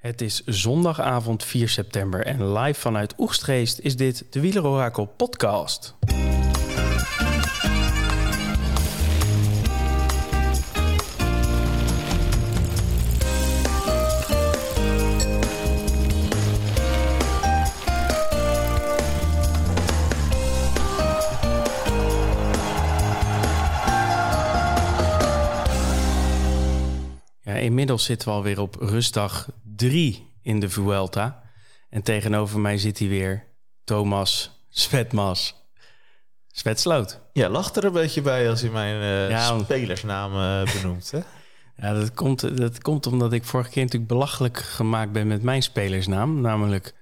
Het is zondagavond 4 september en live vanuit Oegstgeest is dit de Wielerorakel podcast. Inmiddels zitten we alweer op rustdag 3 in de Vuelta. En tegenover mij zit hij weer, Thomas Svetmas. Svetsloot. Ja, lacht er een beetje bij als je mijn Ja, want- spelersnaam eh, benoemt. Hè? Ja, dat komt, dat komt omdat ik vorige keer natuurlijk belachelijk gemaakt ben met mijn spelersnaam. Namelijk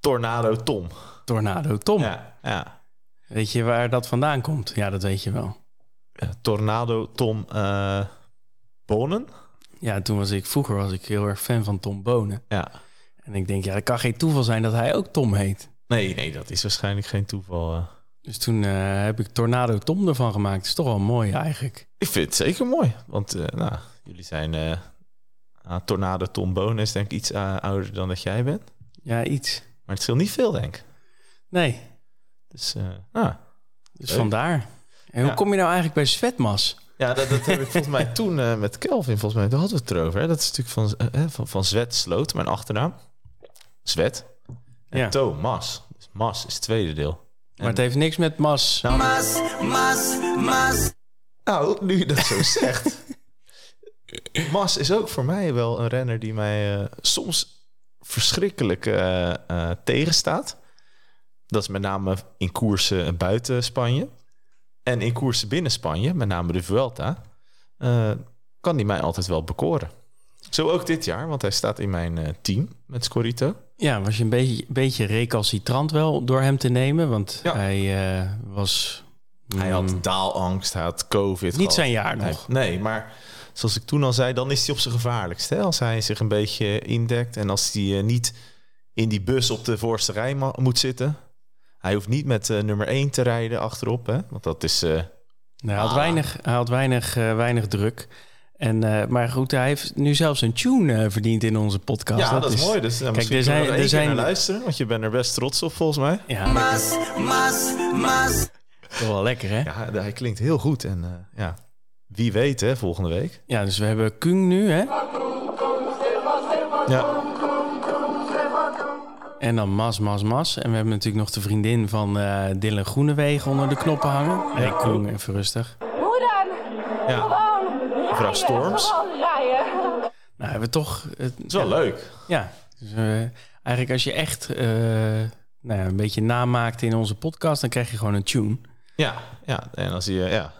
Tornado Tom. Tornado Tom. Ja, ja. Weet je waar dat vandaan komt? Ja, dat weet je wel. Ja, Tornado Tom eh Bonen. Ja, toen was ik, vroeger was ik heel erg fan van Tom Bonen. Ja. En ik denk, ja, het kan geen toeval zijn dat hij ook Tom heet. Nee, nee, dat is waarschijnlijk geen toeval. eh. Dus toen eh, heb ik Tornado Tom ervan gemaakt. Dat is toch wel mooi eigenlijk. Ik vind het zeker mooi. Want eh, nou, jullie zijn... ah, Tornado Tom Bonen is denk ik iets ouder dan dat jij bent. Ja, iets. Maar het scheelt niet veel, denk ik. Nee, Dus, ah. dus Leuk. vandaar. En hoe Ja. kom je nou eigenlijk bij Svetmas? Ja, dat, dat heb ik volgens mij toen eh, met Kelvin, volgens mij, daar hadden we het erover. Hè? Dat is natuurlijk van, eh, van, van Zwet Sloot, mijn achternaam. Zwet. En Ja. To, Mas. Dus Mas is het tweede deel. Maar het heeft niks met Mas. Nou, nou, nu je dat zo zegt. Mas is ook voor mij wel een renner die mij eh, soms verschrikkelijk eh, eh, tegenstaat. Dat is met name in koersen buiten Spanje. En in koersen binnen Spanje, met name de Vuelta, eh, kan die mij altijd wel bekoren. Zo ook dit jaar, want hij staat in mijn eh, team met Scorito. Ja, was je een beetje, beetje recalcitrant wel door hem te nemen? Want Ja. hij eh, was... Hij mm, had daalangst, hij had covid. Niet gehad. zijn jaar Nee, nog. Nee, maar zoals ik toen al zei, dan is hij op zijn gevaarlijkst. Hè? Als hij zich een beetje indekt en als hij niet in die bus op de voorste rij moet zitten. Hij hoeft niet met eh, nummer 1 te rijden achterop, hè? want dat is... eh, hij had Ah. weinig, hij had weinig, eh, weinig druk. En, eh, maar goed, hij heeft nu zelfs een tune verdiend in onze podcast. ja, dat, is mooi. Dus ja, misschien er zijn- er zijn- naar luisteren, want je bent er best trots op volgens mij. Ja, dat is wel lekker, hè? Ja. Ja, hij klinkt heel goed en eh, ja, wie weet hè, volgende week. dus we hebben Kung nu, hè? Ja, En dan Mas, Mas, Mas. En we hebben natuurlijk nog de vriendin van eh Dylan Groenewegen onder de knoppen hangen. Nee, Kung, even rustig. Hoe dan? ja. Gewoon. Mevrouw Storms. Gewoon rijden. Nou, hebben we toch... Het, Het is wel leuk. Ja, dus, eh, eigenlijk als je echt eh, nou ja, een beetje namaakt in onze podcast... dan krijg je gewoon een tune. Ja, ja. En als je, ja,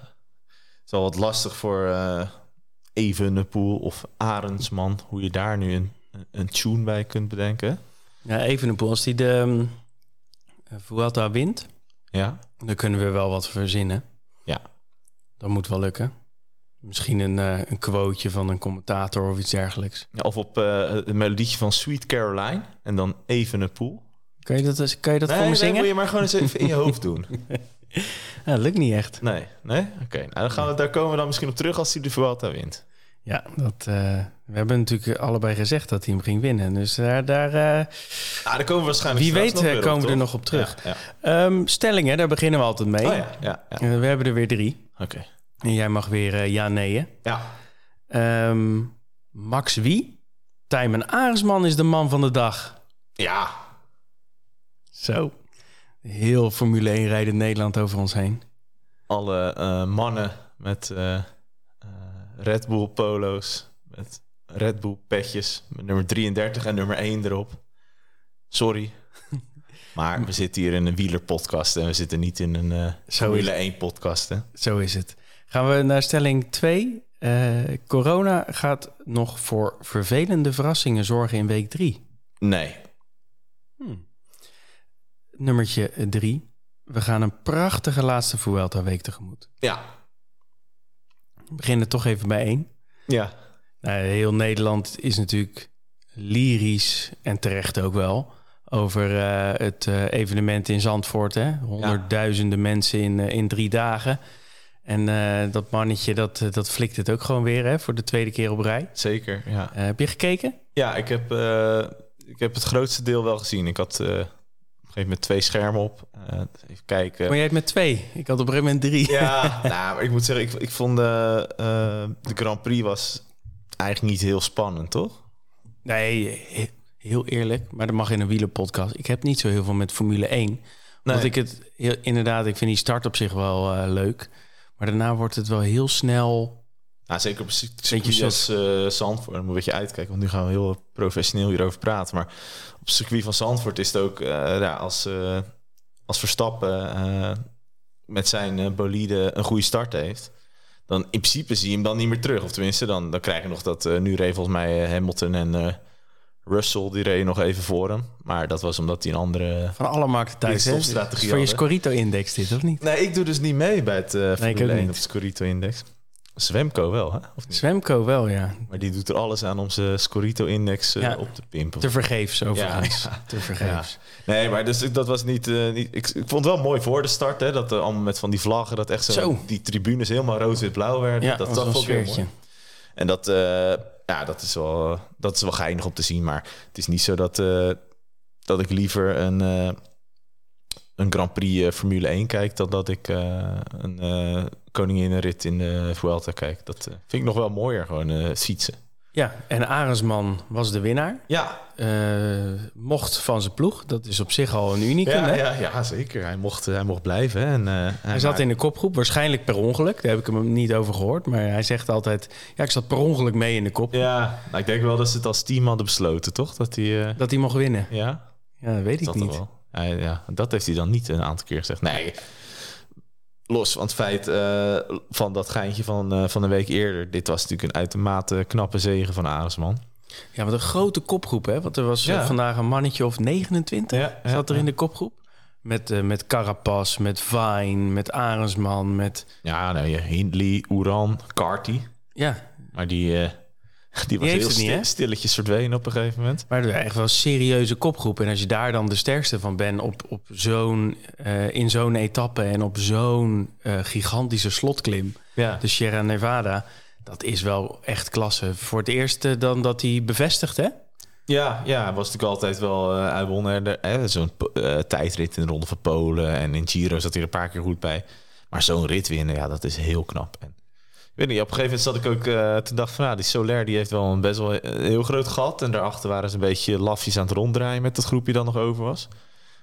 het is wel wat lastig voor eh Evenepoel of Arendsman, hoe je daar nu een, een tune bij kunt bedenken. Ja, even een als die de um, Vuelta wint... Ja, dan kunnen we wel wat verzinnen. ja. Dat moet wel lukken. Misschien een, eh, een quoteje van een commentator of iets dergelijks. Ja, Of op eh het melodietje van Sweet Caroline en dan Evenepoel. Kan je dat, eens- kan je dat voor Nee, me nee, zingen? moet je maar gewoon eens even in je hoofd doen. Ja, dat lukt niet echt. Nee, nee? Oké, nou, dan gaan we, daar komen we dan misschien op terug als hij de Vuelta wint. Ja, dat, eh, we hebben natuurlijk allebei gezegd dat hij hem ging winnen. Dus daar, daar Ah, daar komen we waarschijnlijk wie weet nog eh, komen we er nog op terug. Ja, ja. Ehm, stellingen, daar beginnen we altijd mee. Oh ja, we hebben er weer drie. Oké. En jij mag weer ja, nee. Ja. Ehm, Max wie? Tijmen Aresman is de man van de dag. Ja. Zo. Heel Formule 1 rijden Nederland over ons heen. alle mannen met Red Bull polo's, met Red Bull petjes, met nummer 33 en nummer 1 erop. Sorry. Maar we zitten hier in een wielerpodcast en we zitten niet in een eh is Formule 1 podcast. Hè? Zo is het. Gaan we naar stelling 2. corona gaat nog voor vervelende verrassingen zorgen in week 3. Nee. Nummertje 3. We gaan een prachtige laatste Vuelta-week tegemoet. Ja. We beginnen toch even bij één. Ja. Nou, heel Nederland is natuurlijk lyrisch en terecht ook wel over eh, het eh, evenement in Zandvoort. Hè? Honderdduizenden mensen in, eh, in drie dagen. En dat mannetje, dat, dat flikt het ook gewoon weer hè, voor de tweede keer op rij. Zeker, ja. Heb je gekeken? Ja, ik heb, ik heb het grootste deel wel gezien. Ik had gegeven moment twee schermen op. Eh, even kijken. Maar jij hebt met twee. Ik had op een gegeven moment drie. Ja, nou, maar ik moet zeggen, ik, ik vond de, de Grand Prix was eigenlijk niet heel spannend, toch? Nee, he- heel eerlijk. Maar dat mag in een wielerpodcast. Ik heb niet zo heel veel met Formule 1. Nee. Want ik het heel, inderdaad, ik vind die start op zich wel eh, leuk. Maar daarna wordt het wel heel snel. Nou, zeker op een circuit als eh Zandvoort. Dan moet je een beetje uitkijken, want nu gaan we heel professioneel hierover praten. Maar op het circuit van Zandvoort is het ook... eh, ja, als, eh, als Verstappen met zijn bolide een goede start heeft... dan in principe zie je hem dan niet meer terug. Of tenminste, dan, dan krijg je nog dat... nu reed volgens mij Hamilton en Russell, die reden nog even voor hem. Maar dat was omdat hij een andere... Van alle markten thuis. hè? Voor je. Scorito-index dit, of niet? Nee, ik doe dus niet mee bij het uh, ik ook Formule 1 niet. op het Scorito-index. Zwemco wel, hè? Of niet? Zwemco wel, ja. Maar die doet er alles aan om zijn Scorito-index eh, Ja. op te pimpen. Te vergeefs overigens. Ja, Te vergeefs. Nee, maar dus, dat was niet... eh, niet ik, ik vond het wel mooi voor de start, hè. Dat er allemaal met van die vlaggen, dat echt zo... Zo. Die tribunes helemaal rood-wit-blauw werden. Ja, dat was dat vond een ik mooi. En dat, eh, ja, dat is wel, dat is wel geinig om te zien. Maar het is niet zo dat, eh, dat ik liever een, eh, een Grand Prix eh, Formule 1 kijk... dan dat ik eh, een eh koninginnenrit in de Vuelta kijk. Dat vind ik nog wel mooier, gewoon fietsen. Ja, en Arendsman was de winnaar. Ja, mocht van zijn ploeg. Dat is op zich al een unicum. ja, ja, ja, zeker. Hij mocht, hij mocht blijven. hè. En, Hij zat in de kopgroep, waarschijnlijk per ongeluk. Daar heb ik hem niet over gehoord. Maar hij zegt altijd: Ja, ik zat per ongeluk mee in de kop. Ja, nou, ik denk wel dat ze het als team hadden besloten, toch? Dat hij... Dat hij mocht winnen. ja, Ja, dat weet ik dat niet. wel. Hij- ja, dat heeft hij dan niet een aantal keer gezegd. Nee, los van het feit eh, van dat geintje van, eh, van een week eerder. Dit was natuurlijk een uitermate knappe zegen van Arendsman. Ja, wat een grote kopgroep, hè? Want er was eh, Ja. vandaag een mannetje of 29 Ja, ja, zat er in de kopgroep. Met, met Carapaz, met Vine, met Arendsman, met... Ja, nou, ja, Hindley, Oeran, Carty. Ja, Maar die, die was heeft heel niet, stilletjes verdwenen op een gegeven moment. maar er echt wel een serieuze kopgroep. En als je daar dan de sterkste van bent op, op zo'n, eh, in zo'n etappe... en op zo'n eh, gigantische slotklim, Ja, de Sierra Nevada... dat is wel echt klasse. Voor het eerst eh, dan dat hij bevestigt, hè? Ja, ja, hij was natuurlijk altijd wel uh, hè, Zo'n tijdrit in de Ronde van Polen en in Giro zat hij er een paar keer goed bij. Maar zo'n rit winnen, ja, dat is heel knap. En, weet niet, op een gegeven moment zat ik ook eh toen dacht van, nou, die Soler die heeft wel een best wel heel groot gat. En daarachter waren ze een beetje lafjes aan het ronddraaien met dat groepje dat nog over was.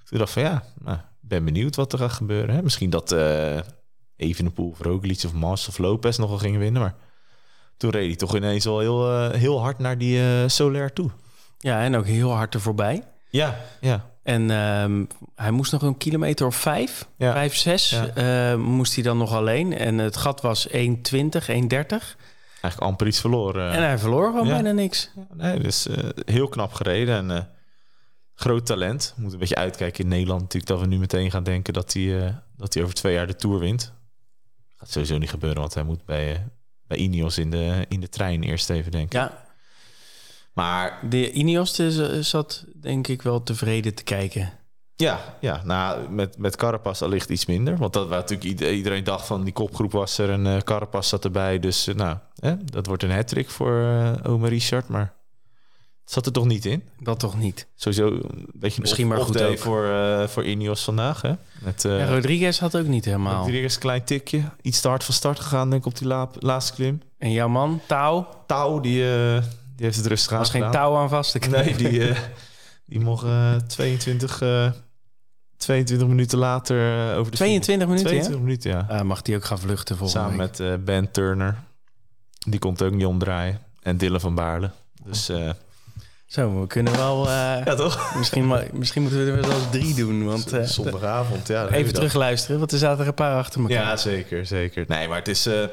Toen dacht van, ja, nou, ben benieuwd wat er gaat gebeuren. Hè? Misschien dat eh Evenepoel of Roglic of Mars of Lopez nog wel gingen winnen, maar... Toen reed hij toch ineens wel heel, eh, heel hard naar die Soler toe. Ja, en ook heel hard er voorbij. Ja, ja. En ehm, hij moest nog een kilometer of vijf, Ja. vijf, zes, Ja. eh, moest hij dan nog alleen. En het gat was 1,20, 1,30. Eigenlijk amper iets verloren. En hij verloor gewoon Ja. bijna niks. Nee, dus eh, heel knap gereden en eh, groot talent. We moeten een beetje uitkijken in Nederland natuurlijk dat we nu meteen gaan denken dat hij, eh, dat hij over twee jaar de Tour wint. Gaat sowieso niet gebeuren, want hij moet bij, eh, bij Ineos in de, in de trein eerst even denken. Ja, Maar de Ineos zat denk ik wel tevreden te kijken. ja, ja nou, met, met Carapaz allicht iets minder. Want dat was natuurlijk ieder- iedereen dacht van die kopgroep was er en eh Carapaz zat erbij. Dus eh, nou, hè, dat wordt een hat voor eh Oma Richard, maar het zat er toch niet in. Dat toch niet. Sowieso een beetje Misschien maar goed ook. voor, eh voor Ineos vandaag. Hè? Met Ja, uh, Rodriguez had ook niet helemaal. Rodriguez klein tikje. Iets te hard van start gegaan denk ik op die la- laatste klim. En jouw man, Touw, Touw, die, die heeft het rustig was geen touw aan vast te Nee, die, eh, die mocht eh, 22, eh, 22 minuten later eh, over de 22 minuten, 22 minuten, ja. ja? Ah, mag die ook gaan vluchten volgende Samen week. met eh, Ben Turner. Die komt ook niet omdraaien. En Dylan van Baarle. Dus eh, Zo, we kunnen wel... eh, ja, toch? misschien, misschien moeten we er wel eens drie doen. Want eh, Zondagavond, ja. even terugluisteren, want er zaten er een paar achter elkaar. Ja, zeker, zeker. Nee, maar het is... eh,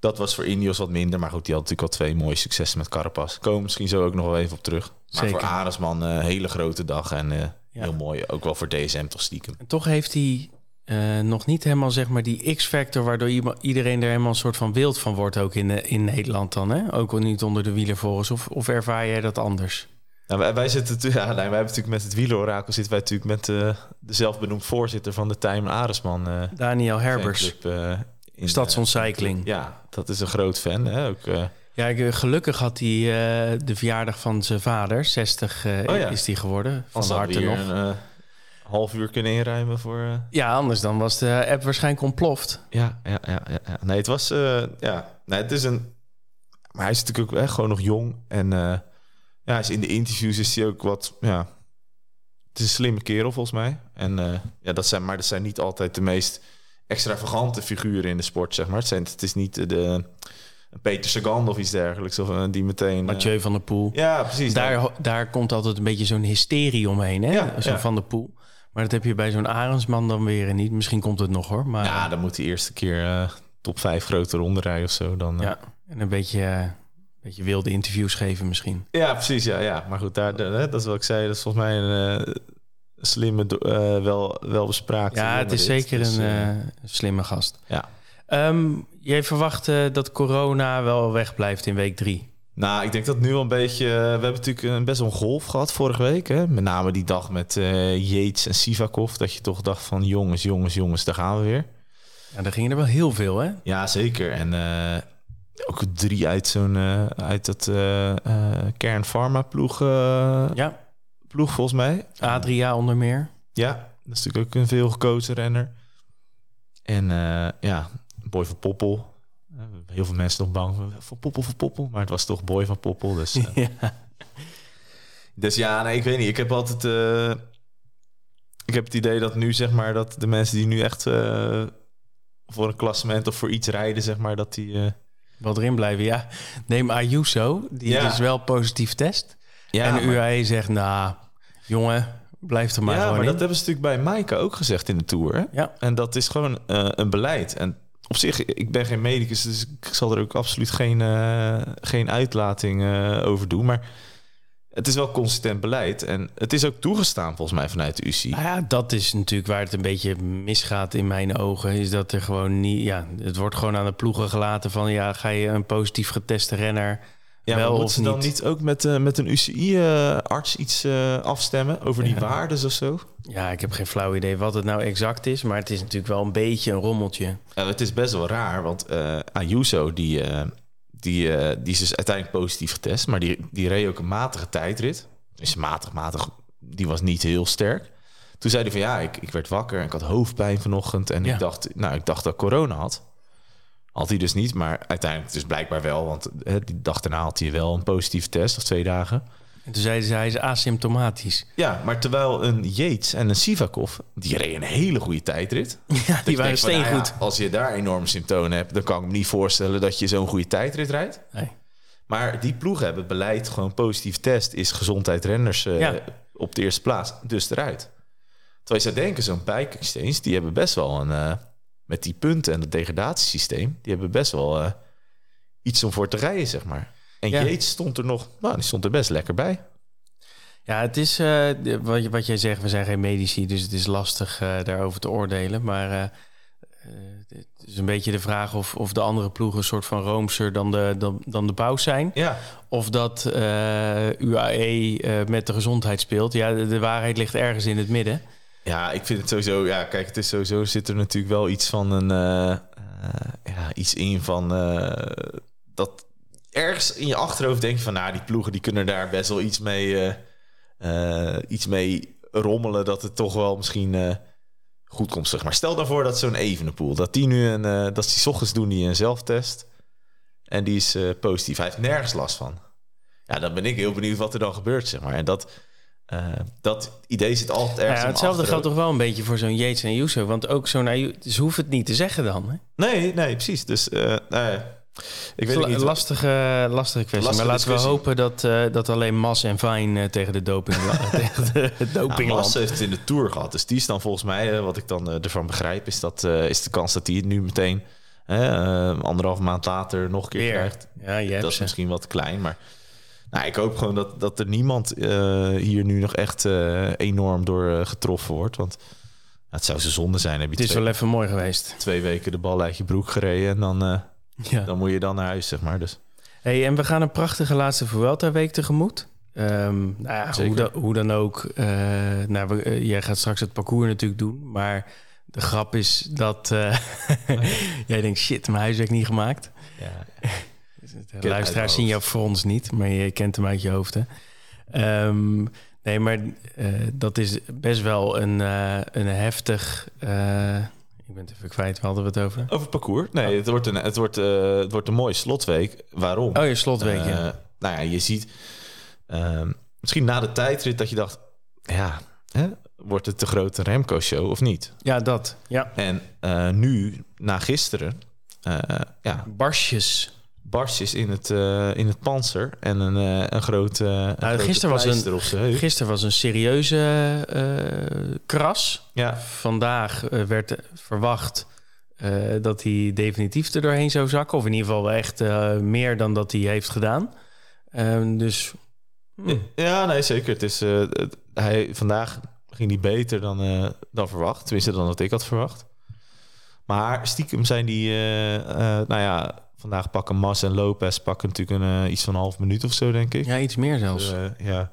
dat was voor Ineos wat minder. Maar goed, die had natuurlijk al twee mooie successen met Carapaz. Komen misschien zo ook nog wel even op terug. Maar Zeker. voor Aresman een hele grote dag. En eh, Ja. heel mooi. Ook wel voor DSM toch stiekem. En toch heeft hij eh, nog niet helemaal zeg maar die X-factor... waardoor iedereen er helemaal een soort van wild van wordt... ook in, eh, in Nederland dan, hè? Ook al niet onder de wielervolgers. Of, of ervaar jij dat anders? Nou, wij, wij zitten ja, nee, wij hebben natuurlijk met het wielerorakel zitten wij natuurlijk met eh, de zelfbenoemd voorzitter van de Time Aresman. eh Daniel Herbers, fanclub, eh, in, Stadson eh. Ja, dat is een groot fan. Hè? Ook, eh, Ja, ik- gelukkig had hij eh, de verjaardag van zijn vader. 60 eh, Oh ja. is hij geworden. Van Als harte nog. een eh, half uur kunnen inruimen voor... eh, Ja, anders dan was de app waarschijnlijk ontploft. Ja, ja, ja, ja, ja. Nee, het was... eh, ja, nee, het is een... Maar hij is natuurlijk ook echt gewoon nog jong. En eh, ja, is in de interviews is hij ook wat... Ja, het is een slimme kerel volgens mij. En eh, ja, dat zijn, maar dat zijn niet altijd de meest extravagante figuren in de sport, zeg maar. Het, zijn, het is niet de, Peter Sagan of iets dergelijks. Of eh, die meteen... eh, Mathieu van der Poel. ja, precies. Daar, daar komt altijd een beetje zo'n hysterie omheen, hè? Ja, zo ja. van de Poel. Maar dat heb je bij zo'n Arendsman dan weer niet. Misschien komt het nog hoor. Maar Ja, dan moet hij eerste keer eh, top 5 grote ronde rijden of zo. Dan, ja, en een beetje, een beetje wilde interviews geven misschien. Ja, precies. Ja, ja. Maar goed, daar, dat is wat ik zei. Dat is volgens mij een slimme, eh, wel, wel bespraakt. Ja, het is zeker een eh, slimme gast. ja. Ehm, jij verwacht eh, dat corona wel wegblijft in week drie. Nou, ik denk dat nu wel een beetje... eh, we hebben natuurlijk een best wel een golf gehad vorige week. Hè? Met name die dag met eh Yates en Sivakov. Dat je toch dacht van jongens, jongens, jongens, daar gaan we weer. Ja, daar gingen er wel heel veel, hè? Ja, zeker. En eh, ook drie uit zo'n... eh, uit dat eh eh, Kern Pharma ploeg, eh, Ja, ploeg volgens mij. Adria onder meer. Ja, dat is natuurlijk ook een veel gekozen renner. En eh, ja, Boy van Poppel. Eh, Heel veel mensen nog bang van Poppel, van Poppel. Maar het was toch Boy van Poppel. Dus, eh. ja. dus ja, nee, ik weet niet. Ik heb altijd... ik heb het idee dat nu, zeg maar, dat de mensen die nu echt voor een klassement of voor iets rijden, zeg maar, dat die... Wel erin blijven, ja. Neem Ayuso, die Ja. is wel positief test. Ja, en de maar- UAE zegt, nou, jongen, blijf er maar ja, maar in. dat hebben ze natuurlijk bij Maaike ook gezegd in de Tour. Hè? Ja. En dat is gewoon eh, een beleid. En op zich, ik ben geen medicus, dus ik zal er ook absoluut geen, eh, geen uitlating eh, over doen. Maar het is wel consistent beleid. En het is ook toegestaan volgens mij vanuit de UCI. Nou ja, dat is natuurlijk waar het een beetje misgaat in mijn ogen. Is dat er gewoon niet. Ja, het wordt gewoon aan de ploegen gelaten van ja, ga je een positief geteste renner Ja, maar wel moeten ze niet? dan niet ook met, eh, met een UCI-arts iets eh, afstemmen over die Ja. waardes of zo? Ja, ik heb geen flauw idee wat het nou exact is, maar het is natuurlijk wel een beetje een rommeltje. Ja, het is best wel raar, want eh Ayuso die, eh, die, eh, die is dus uiteindelijk positief getest, maar die, die reed ook een matige tijdrit. Dus matig, matig, die was niet heel sterk. Toen zei hij van ja, ik, ik werd wakker en ik had hoofdpijn vanochtend en Ja. ik, dacht, nou, ik dacht dat ik corona had. Had hij dus niet, maar uiteindelijk dus blijkbaar wel, want eh, die dag daarna had hij wel een positieve test of twee dagen. En toen zeiden ze hij is asymptomatisch. Ja, maar terwijl een Yates en een Sivakov, die reden een hele goede tijdrit. Ja, die waren nou steengoed. ja, als je daar enorme symptomen hebt, dan kan ik me niet voorstellen dat je zo'n goede tijdrit rijdt. Nee. Maar die ploegen hebben beleid gewoon positief test is gezondheid renners eh, Ja. op de eerste plaats, dus eruit. Terwijl je zou denken, zo'n exchange, die hebben best wel een, eh, met die punten en het degradatiesysteem, die hebben best wel eh, iets om voor te rijden, zeg maar. En Ja. Stond er nog, nou, die stond er best lekker bij. Ja, het is de- wat, je- wat jij zegt, we zijn geen medici, dus het is lastig eh, daarover te oordelen. Maar het is een beetje de vraag of, of de andere ploegen een soort van roomser dan de, dan, dan de paus zijn. Ja, Of dat UAE met de gezondheid speelt. Ja, de, de waarheid ligt ergens in het midden. Ja, ik vind het sowieso. Ja, kijk, het is sowieso zit er natuurlijk wel iets van een. eh, eh, ja, iets in van. eh, dat ergens in je achterhoofd denk je van. Nou, die ploegen die kunnen daar best wel iets mee. iets mee rommelen. Dat het toch wel misschien. goed komt, zeg maar. Stel daarvoor dat zo'n Evenepoel. Dat die nu een. dat die ochtends doen die een zelftest. En die is positief. Hij heeft nergens last van. Ja, dan ben ik heel benieuwd wat er dan gebeurt, zeg maar. En dat. Eh, dat idee zit altijd ergens. Ja, hetzelfde geldt toch wel een beetje voor zo'n Yates en Yuso. Want ook zo'n Ayu- ze hoeven het niet te zeggen dan. Hè? Nee, nee, precies. Dus nou ja, ik weet Het niet. een lastige, lastige kwestie. Lastige maar laten we hopen dat, eh, dat alleen Mas en eh, tegen de doping tegen de Nou, dopingland. Mas heeft het in de Tour gehad. Dus die is dan volgens mij, wat ik dan ervan begrijp... is dat is de kans dat hij het nu meteen... anderhalf maand later nog een keer Weer. krijgt. Ja, je hebt Dat is misschien wat klein, maar... Nou, ik hoop gewoon dat, dat er niemand eh, hier nu nog echt eh, enorm door eh, getroffen wordt. Want het zou zo zonde zijn. Heb je Het is twee, wel even mooi geweest. twee weken de bal uit je broek gereden... en dan, Ja. dan moet je dan naar huis, zeg maar. Dus Hey, en we gaan een prachtige laatste Vuelta-week tegemoet. Ehm, nou ja, hoe, dan, hoe dan ook. nou, we, jij gaat straks het parcours natuurlijk doen. Maar de grap is dat eh, jij denkt, shit, mijn huiswerk niet gemaakt. ja, De mijn luisteraars zien voor ons niet, maar je kent hem uit je hoofd. Hè? Ehm, nee, maar eh, dat is best wel een, eh, een heftig... eh, ik ben het even kwijt, waar hadden we het over? Over parcours? Nee, het, wordt een, het, wordt, eh, het wordt een mooie slotweek. Waarom? Oh, je slotweek, ja. Eh, nou ja, je ziet ehm, misschien na de tijdrit dat je dacht... Ja, hè, wordt het de grote Remco-show of niet? Ja, dat. Ja. En eh, nu, na gisteren... eh, ja, Barsjes. Barstjes in het, eh, in het panzer en een, eh, een grote, een grote gisteren was een-. Gisteren was een serieuze eh, kras. Ja, Vandaag eh, werd verwacht eh, dat hij definitief er doorheen zou zakken. Of in ieder geval echt eh, meer dan dat hij heeft gedaan. Ehm, dus hm, ja nee, zeker. Het is, eh, het- hij, vandaag ging hij beter dan, eh, dan verwacht. Tenminste, dan dat ik had verwacht. Maar stiekem zijn die... eh, eh, nou ja, vandaag pakken Mas en Lopez pakken natuurlijk een, eh, iets van een half minuut of zo, denk ik. ja, iets meer zelfs. Dus, eh, ja.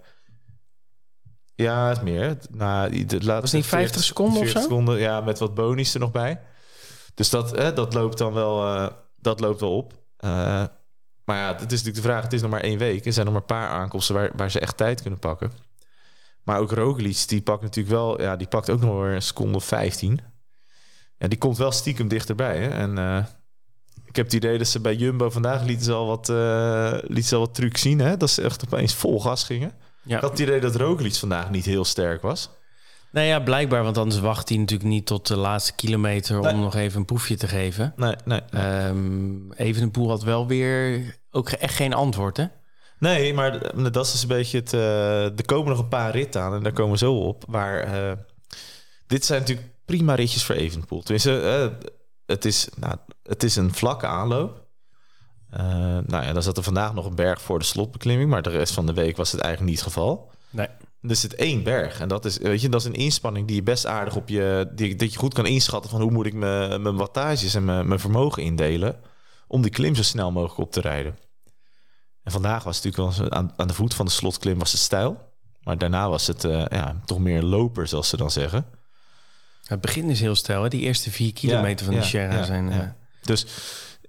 Ja, het meer. Nou, die- de laatste Was niet 50 seconden of 40 zo? seconden, ja, met wat bonies er nog bij. Dus dat, hè, dat loopt dan wel, eh, dat loopt wel op. Eh, maar ja, het is natuurlijk de vraag. Het is nog maar één week. Er zijn nog maar een paar aankomsten waar, waar ze echt tijd kunnen pakken. Maar ook Roglic, die pakt natuurlijk wel... Ja, die pakt ook nog weer een seconde of 15. Ja, die komt wel stiekem dichterbij. Hè? En eh, ik heb het idee dat ze bij Jumbo vandaag lieten ze al wat, lieten ze al wat trucs zien. Hè? Dat ze echt opeens vol gas gingen. Ja. Ik had het idee dat Roglic vandaag niet heel sterk was. Nou ja, blijkbaar, want anders wacht hij natuurlijk niet tot de laatste kilometer Nee. om nog even een proefje te geven. Nee, nee, nee. Evenepoel had wel weer ook echt geen antwoord, hè? Nee, maar dat is dus een beetje het... eh, er komen nog een paar ritten aan en daar komen we zo op. Maar eh, dit zijn natuurlijk prima ritjes voor Evenepoel. Tenminste, eh, het, is, nou, het is een vlakke aanloop. Eh, nou ja, dan zat er vandaag nog een berg voor de slotbeklimming. Maar de rest van de week was het eigenlijk niet het geval. Nee. Er zit één berg. En dat is, weet je, dat is een inspanning die je best aardig op je... Die, dat je goed kan inschatten van hoe moet ik mijn, mijn wattages en mijn, mijn vermogen indelen... om die klim zo snel mogelijk op te rijden. En vandaag was het natuurlijk aan, aan de voet van de slotklim was het stijl. Maar daarna was het eh, ja, toch meer loper, zoals ze dan zeggen. Het begin is heel stijl, hè? Die eerste vier kilometer van de Sierra zijn... eh, Dus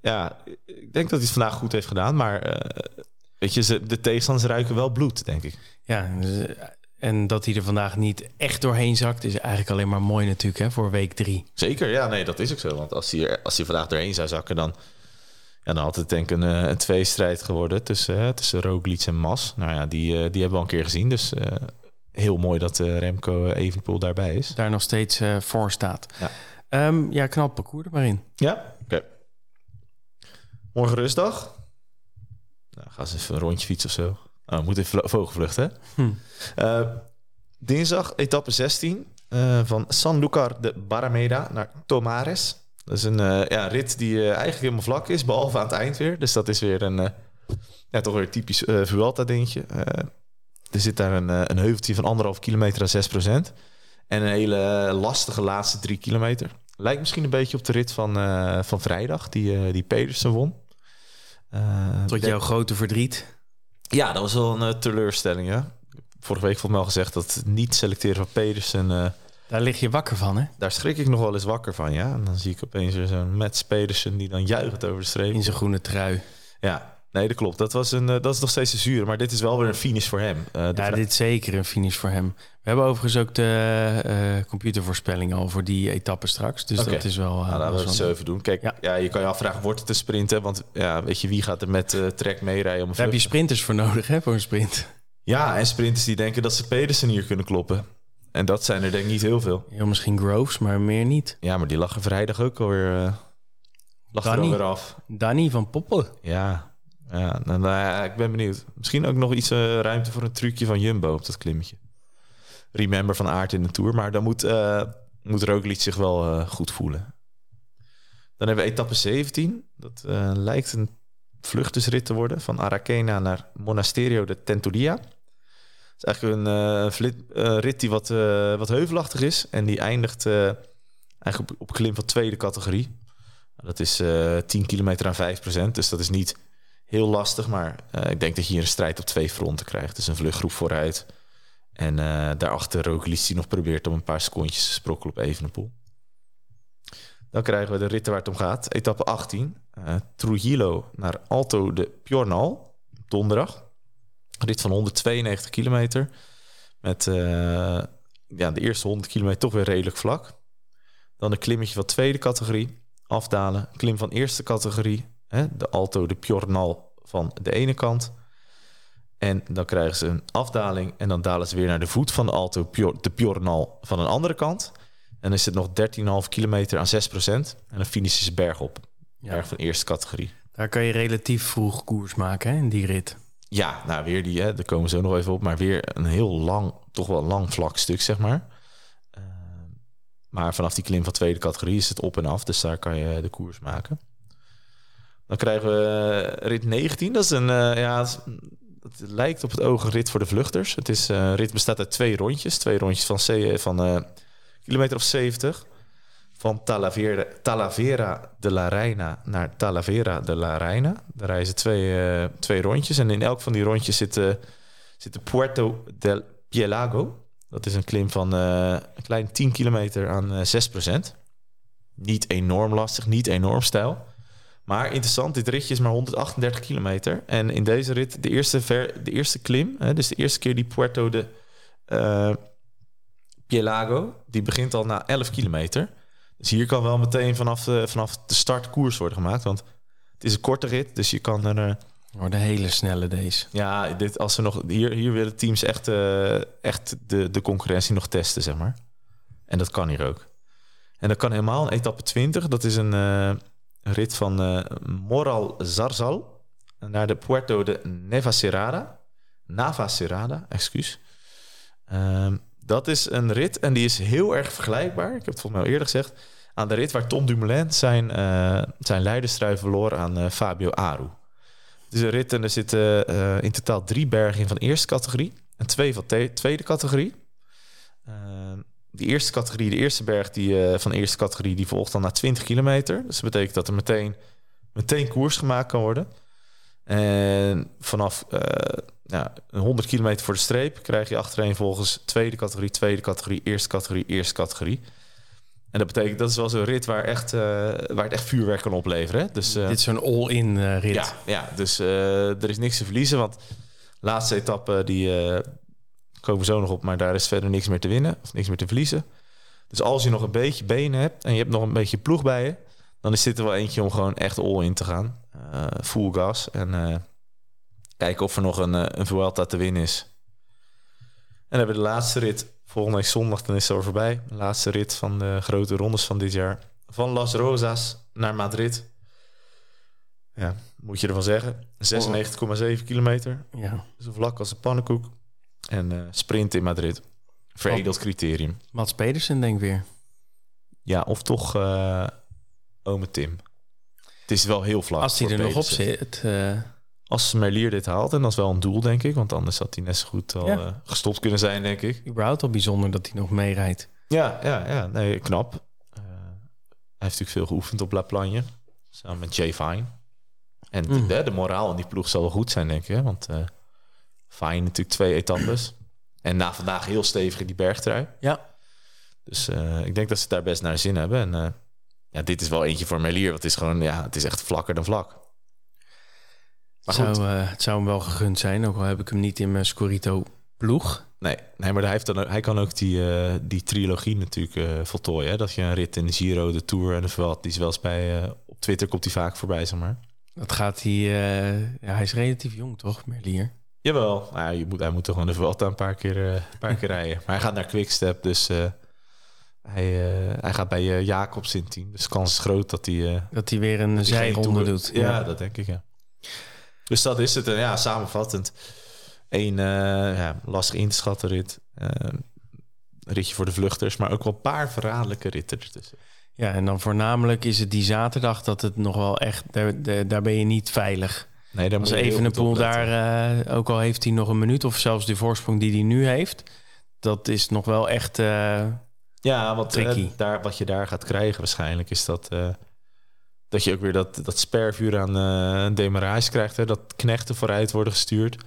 ja, ik denk dat hij het vandaag goed heeft gedaan. Maar eh, weet je, ze, de tegenstanders ruiken wel bloed, denk ik. Ja, dus, eh, en dat hij er vandaag niet echt doorheen zakt... is eigenlijk alleen maar mooi natuurlijk, hè? Voor week drie. Zeker, ja, nee, dat is ook zo. Want als hij, er- als hij vandaag doorheen zou zakken, dan, ja, dan had het denk ik een, een tweestrijd geworden tussen, tussen Roglic en Mas. Nou ja, die, die hebben we al een keer gezien. Dus heel mooi dat eh, Remco Evenpoel daarbij is. Daar nog steeds eh, voor staat. Ja. Ehm, ja, het parcours er maar in. Ja, oké. Morgen rustdag. Nou, ga eens even een rondje fietsen of zo. Oh, we moeten even vogelvlucht, hè? Hm. Eh, dinsdag, etappe 16 eh, van Sanlúcar de Barrameda naar Tomares. Dat is een eh, ja, rit die eh, eigenlijk helemaal vlak is, behalve aan het eind weer. Dus dat is weer een, eh, ja, toch weer typisch eh Vuelta-dingetje. Eh, er zit daar een, eh, een heuveltje van anderhalf kilometer aan 6 procent. En een hele lastige laatste drie kilometer. Lijkt misschien een beetje op de rit van, eh, van vrijdag, die, eh, die Pedersen won. Eh, Tot jouw grote verdriet. ja, dat was wel een eh, teleurstelling, ja. Vorige week vond ik al gezegd dat het niet selecteren van Pedersen... eh, Daar lig je wakker van, hè? daar schrik ik nog wel eens wakker van, ja. En dan zie ik opeens zo'n Mats Pedersen die dan juichend over de streep. In zijn groene trui. Ja, nee, dat klopt. Dat, was een, eh, dat is nog steeds een zure, maar dit is wel weer een finish voor hem. De Ja, dit is zeker een finish voor hem. We hebben overigens ook de eh, computervoorspelling al voor die etappe straks. Dus dat is wel... Nou, laten we het zo even doen. Kijk, ja. Ja. je kan je afvragen, wordt het een sprinten? Want ja, weet je, wie gaat er met trek meerijden om Daar heb je sprinters voor nodig, hè, voor een sprint. Ja, en sprinters die denken dat ze Pedersen hier kunnen kloppen. En dat zijn er denk ik niet heel veel. Heel misschien Groves, maar meer niet. Ja, maar die lag er vrijdag ook alweer, lag er Danny. alweer af. Danny van Poppen. Ja, ja nou, nou ja, ik ben benieuwd. Misschien ook nog iets eh, ruimte voor een trucje van Jumbo op dat klimmetje. Remember van aard in de Tour. Maar dan moet, eh moet Roglic zich wel eh, goed voelen. Dan hebben we etappe 17. Dat lijkt een vluchtersrit te worden. Van Araquena naar Monasterio de Tenturia. Het is eigenlijk een rit die wat, wat heuvelachtig is. En die eindigt eigenlijk op, klim van tweede categorie. Dat is eh 10 kilometer aan 5 procent. Dus dat is niet heel lastig. Maar eh, ik denk dat je hier een strijd op twee fronten krijgt. Dus een vluchtgroep vooruit. En eh, daarachter Roglic die nog probeert om een paar secondjes te sprokkelen op Evenepoel. Dan krijgen we de ritten waar het om gaat. Etappe 18. eh, Trujillo naar Alto de Piornal. Donderdag. Rit van 192 kilometer. Met ja, de eerste 100 kilometer toch weer redelijk vlak. Dan een klimmetje van tweede categorie. Afdalen. Klim van eerste categorie. Hè, de Alto de Piornal van de ene kant. En dan krijgen ze een afdaling. En dan dalen ze weer naar de voet van de Alto Pior- de Piornal van een andere kant. En dan is het nog 13,5 kilometer aan 6% En dan finishen ze bergop. Ja. Berg van eerste categorie. Daar kan je relatief vroeg koers maken hè, in die rit. Ja, nou weer die, hè, daar komen zo nog even op. Maar weer een heel lang, toch wel lang vlak stuk, zeg maar. Eh, maar vanaf die klim van tweede categorie is het op en af. Dus daar kan je de koers maken. Dan krijgen we eh, rit 19. Dat is een, eh, ja, het, lijkt op het oog rit voor de vluchters. Het is, eh, rit bestaat uit twee rondjes. Twee rondjes van, C, van kilometer of 70. Van Talavera, Talavera de la Reina naar Talavera de la Reina. Daar reizen twee, twee rondjes. En in elk van die rondjes zit, zit de Puerto del Pielago. Dat is een klim van een klein 10 kilometer aan eh 6%. Niet enorm lastig, niet enorm stijl. Maar interessant, dit ritje is maar 138 kilometer. En in deze rit, de eerste, ver, de eerste klim, hè, dus de eerste keer die Puerto de eh, Pielago, die begint al na 11 kilometer. Dus hier kan wel meteen vanaf de, vanaf de start koers worden gemaakt. Want het is een korte rit, dus je kan er... eh, Wordt een hele snelle deze. ja, dit, als we nog, hier, hier willen teams echt, eh, echt de, de concurrentie nog testen, zeg maar. En dat kan hier ook. En dat kan helemaal een etappe 20. Dat is een eh, rit van eh, Moral Zarzal naar de Puerto de Navacerrada. Navacerrada, excuus. Ehm, dat is een rit en die is heel erg vergelijkbaar. Ik heb het volgens mij al eerder gezegd. Aan de rit waar Tom Dumoulin zijn, eh zijn leiderstrui verloor aan eh, Fabio Aru. Het is een rit en er zitten in totaal drie bergen in van eerste categorie en twee van tweede categorie. Uh, de eerste categorie, de eerste berg die, eh, van de eerste categorie, die volgt dan na 20 kilometer. Dus dat betekent dat er meteen, meteen koers gemaakt kan worden. En vanaf eh, ja, een 100 kilometer voor de streep krijg je achtereen volgens tweede categorie, tweede categorie, eerste categorie, eerste categorie. En dat betekent dat is wel zo'n rit waar, echt, eh, waar het echt vuurwerk kan opleveren. Hè? Dus, Dit is zo'n all-in rit. ja, ja dus er is niks te verliezen. Want laatste etappe, die eh, komen we zo nog op. Maar daar is verder niks meer te winnen of niks meer te verliezen. Dus als je nog een beetje benen hebt en je hebt nog een beetje ploeg bij je... dan is dit er wel eentje om gewoon echt all-in te gaan. Full gas. En eh, kijken of er nog een, eh, een Vuelta te winnen is. En dan hebben we de laatste rit. Volgende week zondag, dan is het al voorbij. De laatste rit van de grote rondes van dit jaar. Van Las Rosas naar Madrid. Ja, moet je ervan zeggen. 96,7 kilometer. Ja. Zo vlak als een pannenkoek. En eh, sprint in Madrid. Veredeld criterium. Mats Pedersen denk ik weer. Ja, of toch eh ome Tim. Het is wel heel vlak. Als hij er nog op zit. eh, Als Merlier dit haalt, en dat is wel een doel, denk ik. Want anders had hij net zo goed al Ja. gestopt kunnen zijn, denk ik. überhaupt al bijzonder dat hij nog meerijdt. Ja, ja, ja. Nee, knap. Hij heeft natuurlijk veel geoefend op La Plagne. Samen met Jay Fine. En Mm. de, de moraal in die ploeg zal wel goed zijn, denk ik. Hè? Want Fine natuurlijk twee etappes. En na vandaag heel stevig in die bergtrui. Ja. Dus eh, ik denk dat ze daar best naar zin hebben. En eh, ja, dit is wel eentje voor Melier. Want het is gewoon, ja, het is echt vlakker dan vlak. Maar Het goed, zou, eh, het zou hem wel gegund zijn, ook al heb ik hem niet in mijn Scorito ploeg. nee, nee, maar hij, heeft dan, ook- hij kan ook die, die trilogie natuurlijk voltooien. Hè? Dat je een rit in de Giro, de Tour en de Vuelta... die is wel eens bij... op Twitter komt hij vaak voorbij, zeg maar. Dat gaat hij... ja, hij is relatief jong, toch, Merlier? Jawel, nou, je moet, hij moet toch gewoon de Vuelta een paar keer, eh, een paar keer rijden. Maar hij gaat naar Quickstep, dus eh, hij, eh, hij gaat bij Jacobs in team. Dus de kans is groot dat hij... Dat hij weer een zijronde doet. Ja, dat denk ik, ja. Dus dat is het. En ja, samenvattend. Eén ja, lastig in te schatten rit. Ritje voor de vluchters, maar ook wel een paar verraderlijke ritten ertussen. Ja, en dan voornamelijk is het die zaterdag dat het nog wel echt... Daar daar ben je niet veilig. Nee, daar Als moet je Evenepoel daar, eh, ook al heeft hij nog een minuut... of zelfs de voorsprong die hij nu heeft... dat is nog wel echt... eh, Ja, want eh, daar, wat je daar gaat krijgen waarschijnlijk is dat... dat je ook weer dat, dat spervuur aan een demarage krijgt. Hè? Dat knechten vooruit worden gestuurd.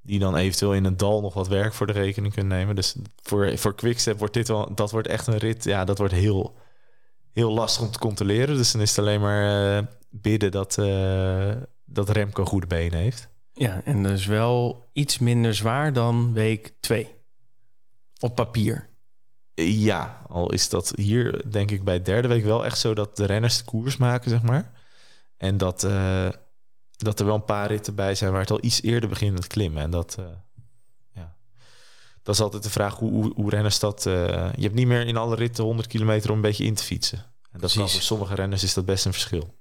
Die dan eventueel in een dal nog wat werk voor de rekening kunnen nemen. Dus voor, voor Quickstep wordt dit wel... Dat wordt echt een rit. Ja, dat wordt heel, heel lastig om te controleren. Dus dan is het alleen maar bidden dat, dat Remco goede benen heeft. Ja, en dat is wel iets minder zwaar dan week 2. Op papier. Ja, al is dat hier denk ik bij de derde week wel echt zo dat de renners de koers maken, zeg maar. En dat, eh, dat er wel een paar ritten bij zijn waar het al iets eerder begint met klimmen. En dat, eh, ja. dat is altijd de vraag hoe, hoe, hoe renners dat... eh, je hebt niet meer in alle ritten 100 kilometer om een beetje in te fietsen. En dat kan Precies. voor sommige renners is dat best een verschil.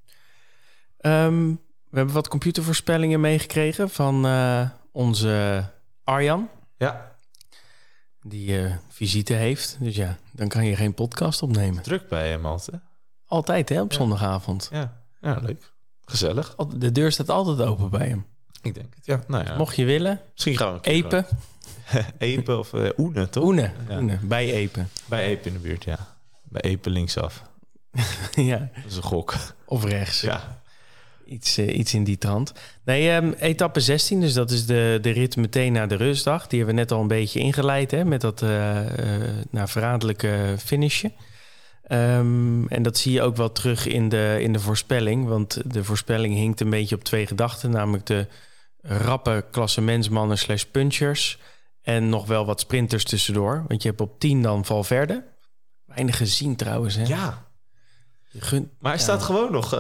Ehm, we hebben wat computervoorspellingen meegekregen van eh, onze Arjan. Ja, Die eh, visite heeft. Dus ja, dan kan je geen podcast opnemen. druk bij hem altijd. Altijd hè, op Ja. zondagavond. Ja, ja leuk. Gezellig. De deur staat altijd open bij hem. Ik denk het, ja. Nou ja, Mocht je willen, misschien gaan we een keer Epen, Epen of eh Oene, toch? Oene, Ja. Oene, bij Epen. Bij Epen in de buurt, ja. Bij Epen linksaf. ja, Dat is een gok. of rechts. Ja. Iets, eh, iets in die trant. Nee, ehm, etappe 16, dus dat is de, de rit meteen na de rustdag. Die hebben we net al een beetje ingeleid hè, met dat nou, verraderlijke finishje. Ehm, en dat zie je ook wel terug in de, in de voorspelling. Want de voorspelling hinkt een beetje op twee gedachten. Namelijk de rappe klassementsmannen slash punchers. En nog wel wat sprinters tussendoor. Want je hebt op 10 dan Valverde. Weinig gezien trouwens. Hè? ja. Maar hij Ja. staat gewoon nog... eh,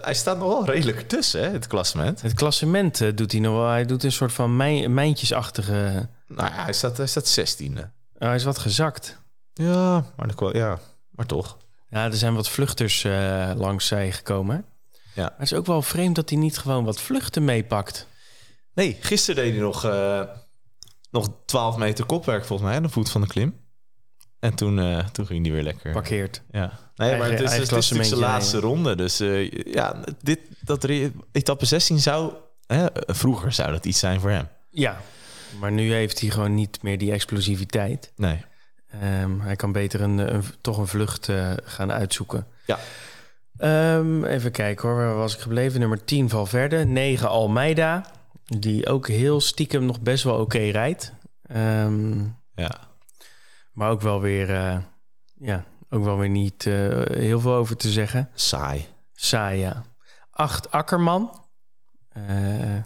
hij staat nog wel redelijk tussen, hè, het klassement. Het klassement eh, doet hij nog wel. Hij doet een soort van mijn, mijntjesachtige... Nou ja, hij staat, hij staat 16e. Oh, hij is wat gezakt. Ja, maar, dat, ja, maar toch. Ja, er zijn wat vluchters eh, langs zij gekomen. Ja. Maar het is ook wel vreemd dat hij niet gewoon wat vluchten meepakt. Nee, gisteren deed hij nog, nog 12 meter kopwerk volgens mij aan de voet van de klim. En toen, eh, toen ging hij weer lekker. Parkeert. Ja. Nee, maar het is, eigen het is klassementje laatste ronde. Dus eh, ja, dit, dat etappe 16 zou... Hè, vroeger zou dat iets zijn voor hem. Ja, maar nu heeft hij gewoon niet meer die explosiviteit. Nee. Ehm, hij kan beter een, een, toch een vlucht eh, gaan uitzoeken. Ja. Ehm, even kijken hoor, waar was ik gebleven? Nummer 10 Valverde, 9 Almeida. Die ook heel stiekem nog best wel oké rijdt. Ehm, Ja. Maar ook wel weer, eh, ja, ook wel weer niet eh, heel veel over te zeggen. Saai. Saai, ja. 8 Akkerman. Eh,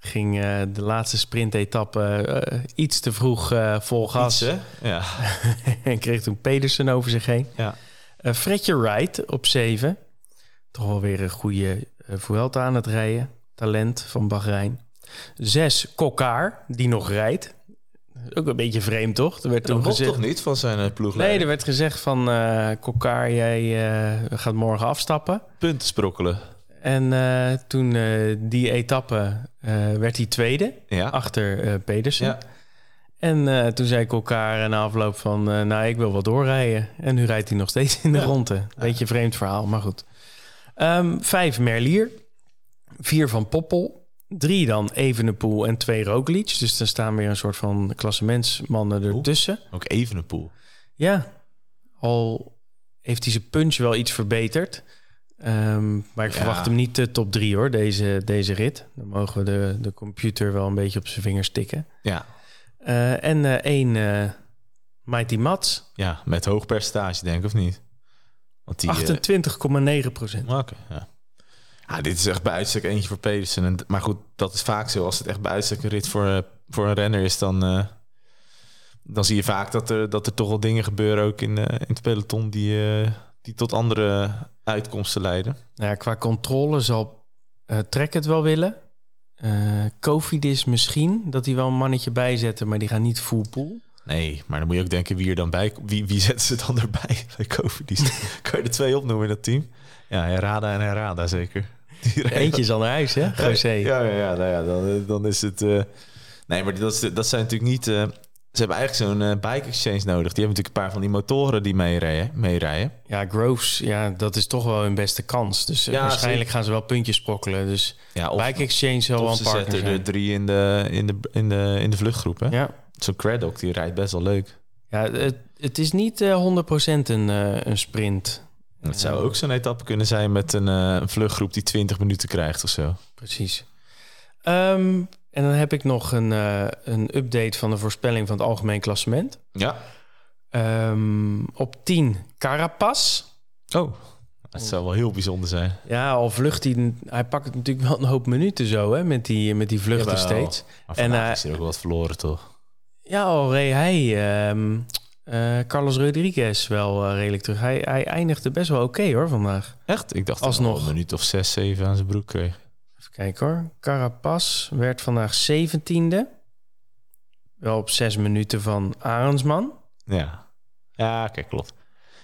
ging de laatste sprintetappe iets te vroeg vol gas. Iets? Ja. en kreeg toen Pedersen over zich heen. Ja. Fredje Wright op 7. Toch wel weer een goede Vuelta aan het rijden. Talent van Bahrein. 6 Kokkaar, die nog rijdt. Ook een beetje vreemd, toch? Er werd toen gezegd... toch niet van zijn uh, ploeg? Nee, er werd gezegd van... Uh, Kokkaar, jij uh, gaat morgen afstappen. Punten sprokkelen. En uh, toen uh, die etappe werd hij tweede. Ja. Achter Pedersen. Ja. En toen zei ik elkaar na afloop van, nou, ik wil wel doorrijden. En nu rijdt hij nog steeds in de ja. ronde. Beetje vreemd verhaal, maar goed. Um, vijf Merlier. Vier van Poppel. Drie dan Evenepoel en twee Roglic. Dus er staan weer een soort van klassementsmannen ertussen. Oeh, ook Evenepoel. Ja, al heeft hij zijn punch wel iets verbeterd. Um, maar ik ja. verwacht hem niet de top drie hoor, deze, deze rit. Dan mogen we de, de computer wel een beetje op zijn vingers tikken. Ja. Uh, en uh, één uh, Mighty Mats. Ja, met hoog percentage denk ik, of niet? Want die, 28,9 procent. Oké, ja. Ja. dit is echt bij uitstek eentje voor Pedersen. En, maar goed, dat is vaak zo. Als het echt bij uitstek een rit voor, voor een renner is, dan, uh, dan zie je vaak dat er, dat er toch wel dingen gebeuren ook in, uh, in het peloton die, die tot andere uitkomsten leiden. Ja, qua controle zal Trek het wel willen. Uh, Kofidis misschien, dat hij wel een mannetje bijzetten, maar die gaan niet full pool. Nee, maar dan moet je ook denken wie er dan bij... Wie, wie zetten ze dan erbij bij Kofidis? kan je er twee opnoemen in dat team? Ja, Herada en Herada zeker. Eentje is al naar huis, hè, José? Ja, ja, ja, nou ja dan, dan is het... Uh... Nee, maar dat, dat zijn natuurlijk niet... Uh... Ze hebben eigenlijk zo'n uh, bike exchange nodig. Die hebben natuurlijk een paar van die motoren die meerijden. meerijden. Ja, Groves, ja, dat is toch wel hun beste kans. Dus ja, waarschijnlijk gaan ze wel puntjes sprokkelen. Dus ja, of, bike exchange zal wel een partner zetten er drie in de, in de, in de, in de vluchtgroep, hè? Ja. Zo'n Craddock, die rijdt best wel leuk. Ja, het, het is niet uh, 100% een, uh, een sprint. Het zou ook zo'n etappe kunnen zijn met een, uh, een vluchtgroep die 20 minuten krijgt of zo. Precies. Um, en dan heb ik nog een, uh, een update van de voorspelling van het algemeen klassement. Ja. Um, op 10 Carapaz. Oh, dat zou wel heel bijzonder zijn. Ja, al vlucht hij... Hij pakt natuurlijk wel een hoop minuten zo, hè, met die, met die vluchten Jawel. steeds. Maar En, vandaag eh, is er ook wat verloren, toch? Ja, al reed hij ehm, eh, Carlos Rodriguez wel eh, redelijk terug. Hij, hij eindigde best wel oké hoor vandaag. Echt? Ik dacht dat Alsnog. een minuut of zes, zeven aan zijn broek kreeg. Even kijken hoor. Carapaz werd vandaag 17e. Wel op zes minuten van Arendsman. Ja. Ja, kijk, klopt.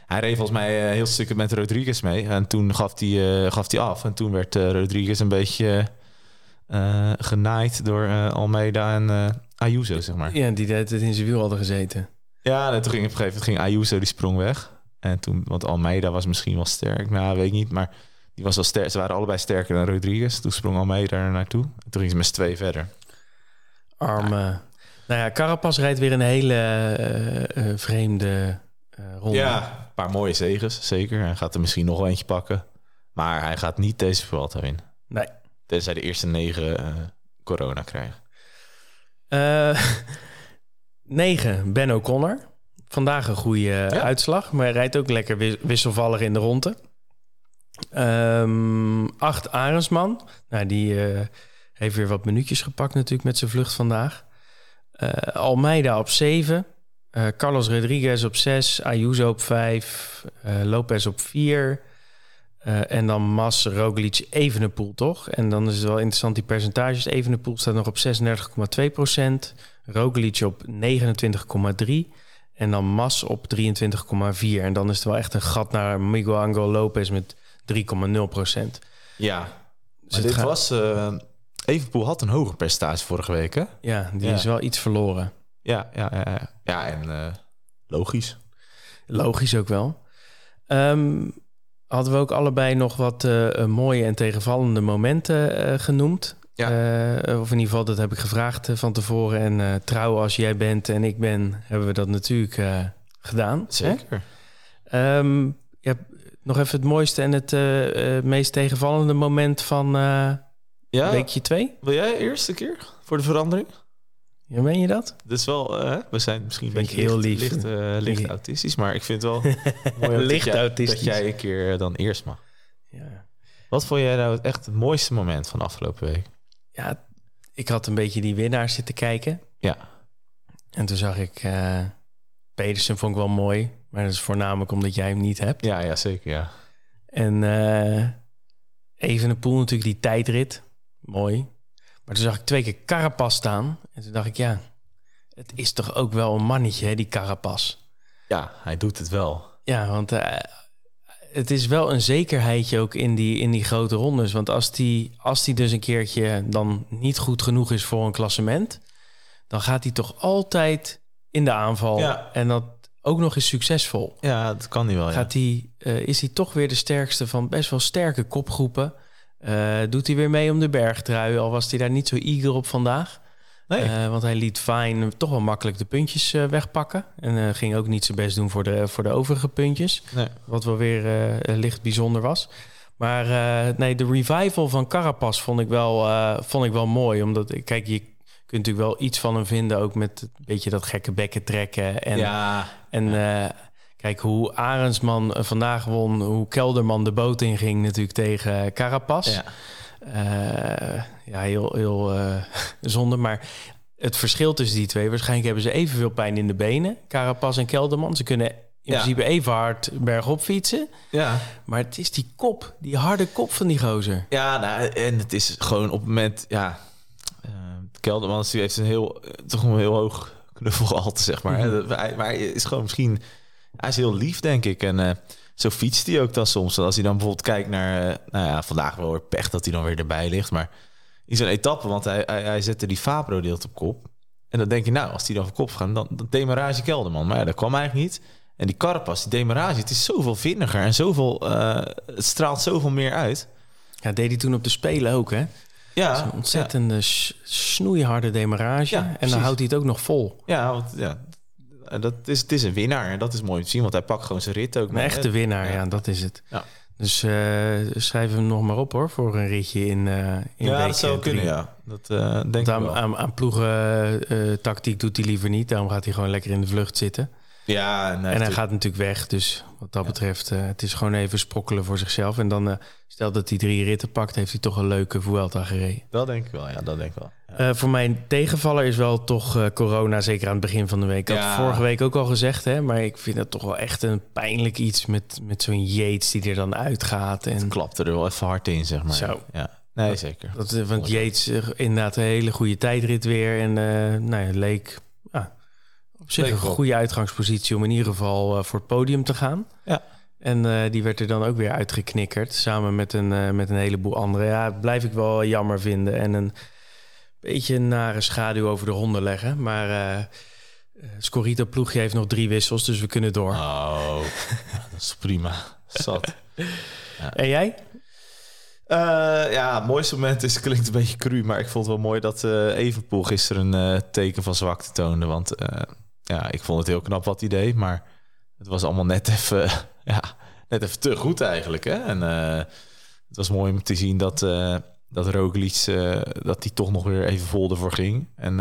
Hij reed volgens mij eh, heel stukken met Rodriguez mee. En toen gaf hij, gaf hij af. En toen werd Rodriguez een beetje genaaid door Almeida en Ayuso, zeg maar. Ja, die deed het in zijn wiel hadden gezeten. Ja, en toen ging op een gegeven moment ging Ayuso, die sprong weg. En toen, want Almeida was misschien wel sterk. Nou, weet ik niet. Maar die was wel sterk. Ze waren allebei sterker dan Rodriguez. Toen sprong Almeida er naartoe. En toen ging ze met z'n twee verder. Arme. Nou ja, Carapaz rijdt weer een hele eh, eh, vreemde eh, ronde. Ja, een paar mooie zegens, zeker. Hij gaat er misschien nog wel eentje pakken. Maar hij gaat niet deze Vuelta winnen. Nee. Tenzij de eerste negen corona krijgen. Eh 9, Ben O'Connor. Vandaag een goede eh, uitslag, maar hij rijdt ook lekker wis- wisselvallig in de ronde. Ehm 8, Arendsman. Nou, die eh, heeft weer wat minuutjes gepakt natuurlijk met zijn vlucht vandaag. Eh, Almeida op 7. eh, Carlos Rodriguez op 6. Ayuso op 5. eh Lopez op 4. Eh, en dan Mas, Roglic, Evenepoel, toch? En dan is het wel interessant, die percentages. Evenepoel staat nog op 36,2 procent. Roglic op 29,3. En dan Mas op 23,4. En dan is het wel echt een gat naar Miguel Angel Lopez met 3,0 procent. Ja. Dus Maar dit gaat- was... eh Evenpoel had een hoger percentage vorige week, hè? Ja, die Ja. is wel iets verloren. Ja, ja, ja. Ja, ja en eh, logisch. Logisch ook wel. Ehm, hadden we ook allebei nog wat eh, eh, mooie en tegenvallende momenten eh, genoemd. Ja. Of in ieder geval, dat heb ik gevraagd van tevoren. En trouw als jij bent en ik ben, hebben we dat natuurlijk gedaan. Zeker. Ehm, ja, nog even het mooiste en het meest tegenvallende moment van Ja, weekje 2. wil jij eerst een keer voor de verandering? Ja, meen je dat? Dat is wel, eh, we zijn misschien een heel licht, lief. licht, eh, licht autistisch, maar ik vind het wel mooi Licht dat, jij, autistisch. dat jij een keer dan eerst mag. Ja. Wat vond jij nou het echt het mooiste moment van de afgelopen week? ja, ik had een beetje die winnaar zitten kijken. Ja, En toen zag ik eh Pedersen vond ik wel mooi. Maar dat is voornamelijk omdat jij hem niet hebt. ja, ja zeker, ja. En eh Evenepoel natuurlijk die tijdrit. Mooi. Maar toen zag ik twee keer Carapaz staan. En toen dacht ik, ja, het is toch ook wel een mannetje, hè, die Carapaz. Ja, hij doet het wel. Ja, want eh, het is wel een zekerheidje ook in die, in die grote rondes. Want als die, als die dus een keertje dan niet goed genoeg is voor een klassement... dan gaat hij toch altijd in de aanval. Ja. En dat ook nog eens succesvol. Ja, dat kan hij wel, ja. Gaat hij, eh, is hij toch weer de sterkste van best wel sterke kopgroepen. Eh, doet hij weer mee om de bergtrui, al was hij daar niet zo eager op vandaag. Nee. Eh, want hij liet Fine toch wel makkelijk de puntjes eh, wegpakken. En ging ook niet zijn best doen voor de, voor de overige puntjes. nee. Wat wel weer licht bijzonder was. Maar nee, de revival van Carapaz vond ik wel, vond ik wel mooi. Omdat, kijk, je kunt natuurlijk wel iets van hem vinden. Ook met een beetje dat gekke bekken trekken. En, ja, en kijk, hoe Arendsman eh, vandaag won. Hoe Kelderman de boot in ging natuurlijk tegen Carapaz. ja. Eh, ja, heel, heel eh, zonde. Maar het verschil tussen die twee... waarschijnlijk hebben ze evenveel pijn in de benen. Carapaz en Kelderman. Ze kunnen in Ja. principe even hard bergop fietsen. ja. Maar het is die kop, die harde kop van die gozer. Ja, nou, en het is gewoon op het moment, ja... eh Kelderman die heeft een heel, eh, toch een heel hoog knuffelgehalte, zeg maar. hij- maar hij is gewoon misschien... Hij is heel lief, denk ik. En eh, zo fietst hij ook dan soms. Als hij dan bijvoorbeeld kijkt naar... eh, nou ja, vandaag wel weer pech dat hij dan weer erbij ligt. Maar in zo'n etappe, want hij, hij, hij zette die Fabro-deelt op kop. En dan denk je, nou, als die dan voor kop gaat, dan, dan demarage Kelderman. Maar ja, dat kwam eigenlijk niet. En die Carapaz, die demarage, het is zoveel vinniger en zoveel... eh, het straalt zoveel meer uit. Ja, deed hij toen op de Spelen ook, hè? Ja, Zo'n ontzettende snoeiharde demarage. Ja, en dan houdt hij het ook nog vol. Ja, want ja, dat is, het is een winnaar. En dat is mooi om te zien, want hij pakt gewoon zijn rit ook. Een echte winnaar, ja. Ja. dat is het. Ja. Dus eh, schrijf hem nog maar op, hoor, voor een ritje in, eh in Ja, dat zou eh, drie. kunnen, ja. Dat denk ik aan, wel. aan, aan ploegen tactiek doet hij liever niet. Daarom gaat hij gewoon lekker in de vlucht zitten. Ja, en hij gaat natuurlijk weg. Dus wat dat betreft, eh, het is gewoon even sprokkelen voor zichzelf. En dan, eh, stel dat hij drie ritten pakt, heeft hij toch een leuke Vuelta gereden. Dat denk ik wel, ja, dat denk ik wel. Ja. Eh, voor mijn tegenvaller is wel toch corona, zeker aan het begin van de week. Ik had Ja. het vorige week ook al gezegd, hè, maar ik vind het toch wel echt een pijnlijk iets met, met zo'n Yates die er dan uitgaat. En klapte er wel even hard in, zeg maar. Zo. Ja, nee, zeker. dat, want Yates eh, inderdaad een hele goede tijdrit weer. En nou ja, leek op zich een goede uitgangspositie om in ieder geval eh, voor het podium te gaan. Ja. En eh, die werd er dan ook weer uitgeknikkerd, samen met een, eh, met een heleboel anderen. Ja, dat blijf ik wel jammer vinden. En een beetje een nare schaduw over de honden leggen. Maar eh, Scorito ploegje heeft nog drie wissels, dus we kunnen door. Oh, dat is prima. Zat. En jij? Ja, het mooiste moment is, klinkt een beetje cru, maar ik vond het wel mooi dat eh Evenpoel gisteren een teken van zwakte toonde. Want ja, ik vond het heel knap wat hij deed, maar het was allemaal net even, ja, net even te goed eigenlijk. Hè? En eh, het was mooi om te zien dat, eh dat Roglic, eh, dat hij toch nog weer even vol ervoor ging. En,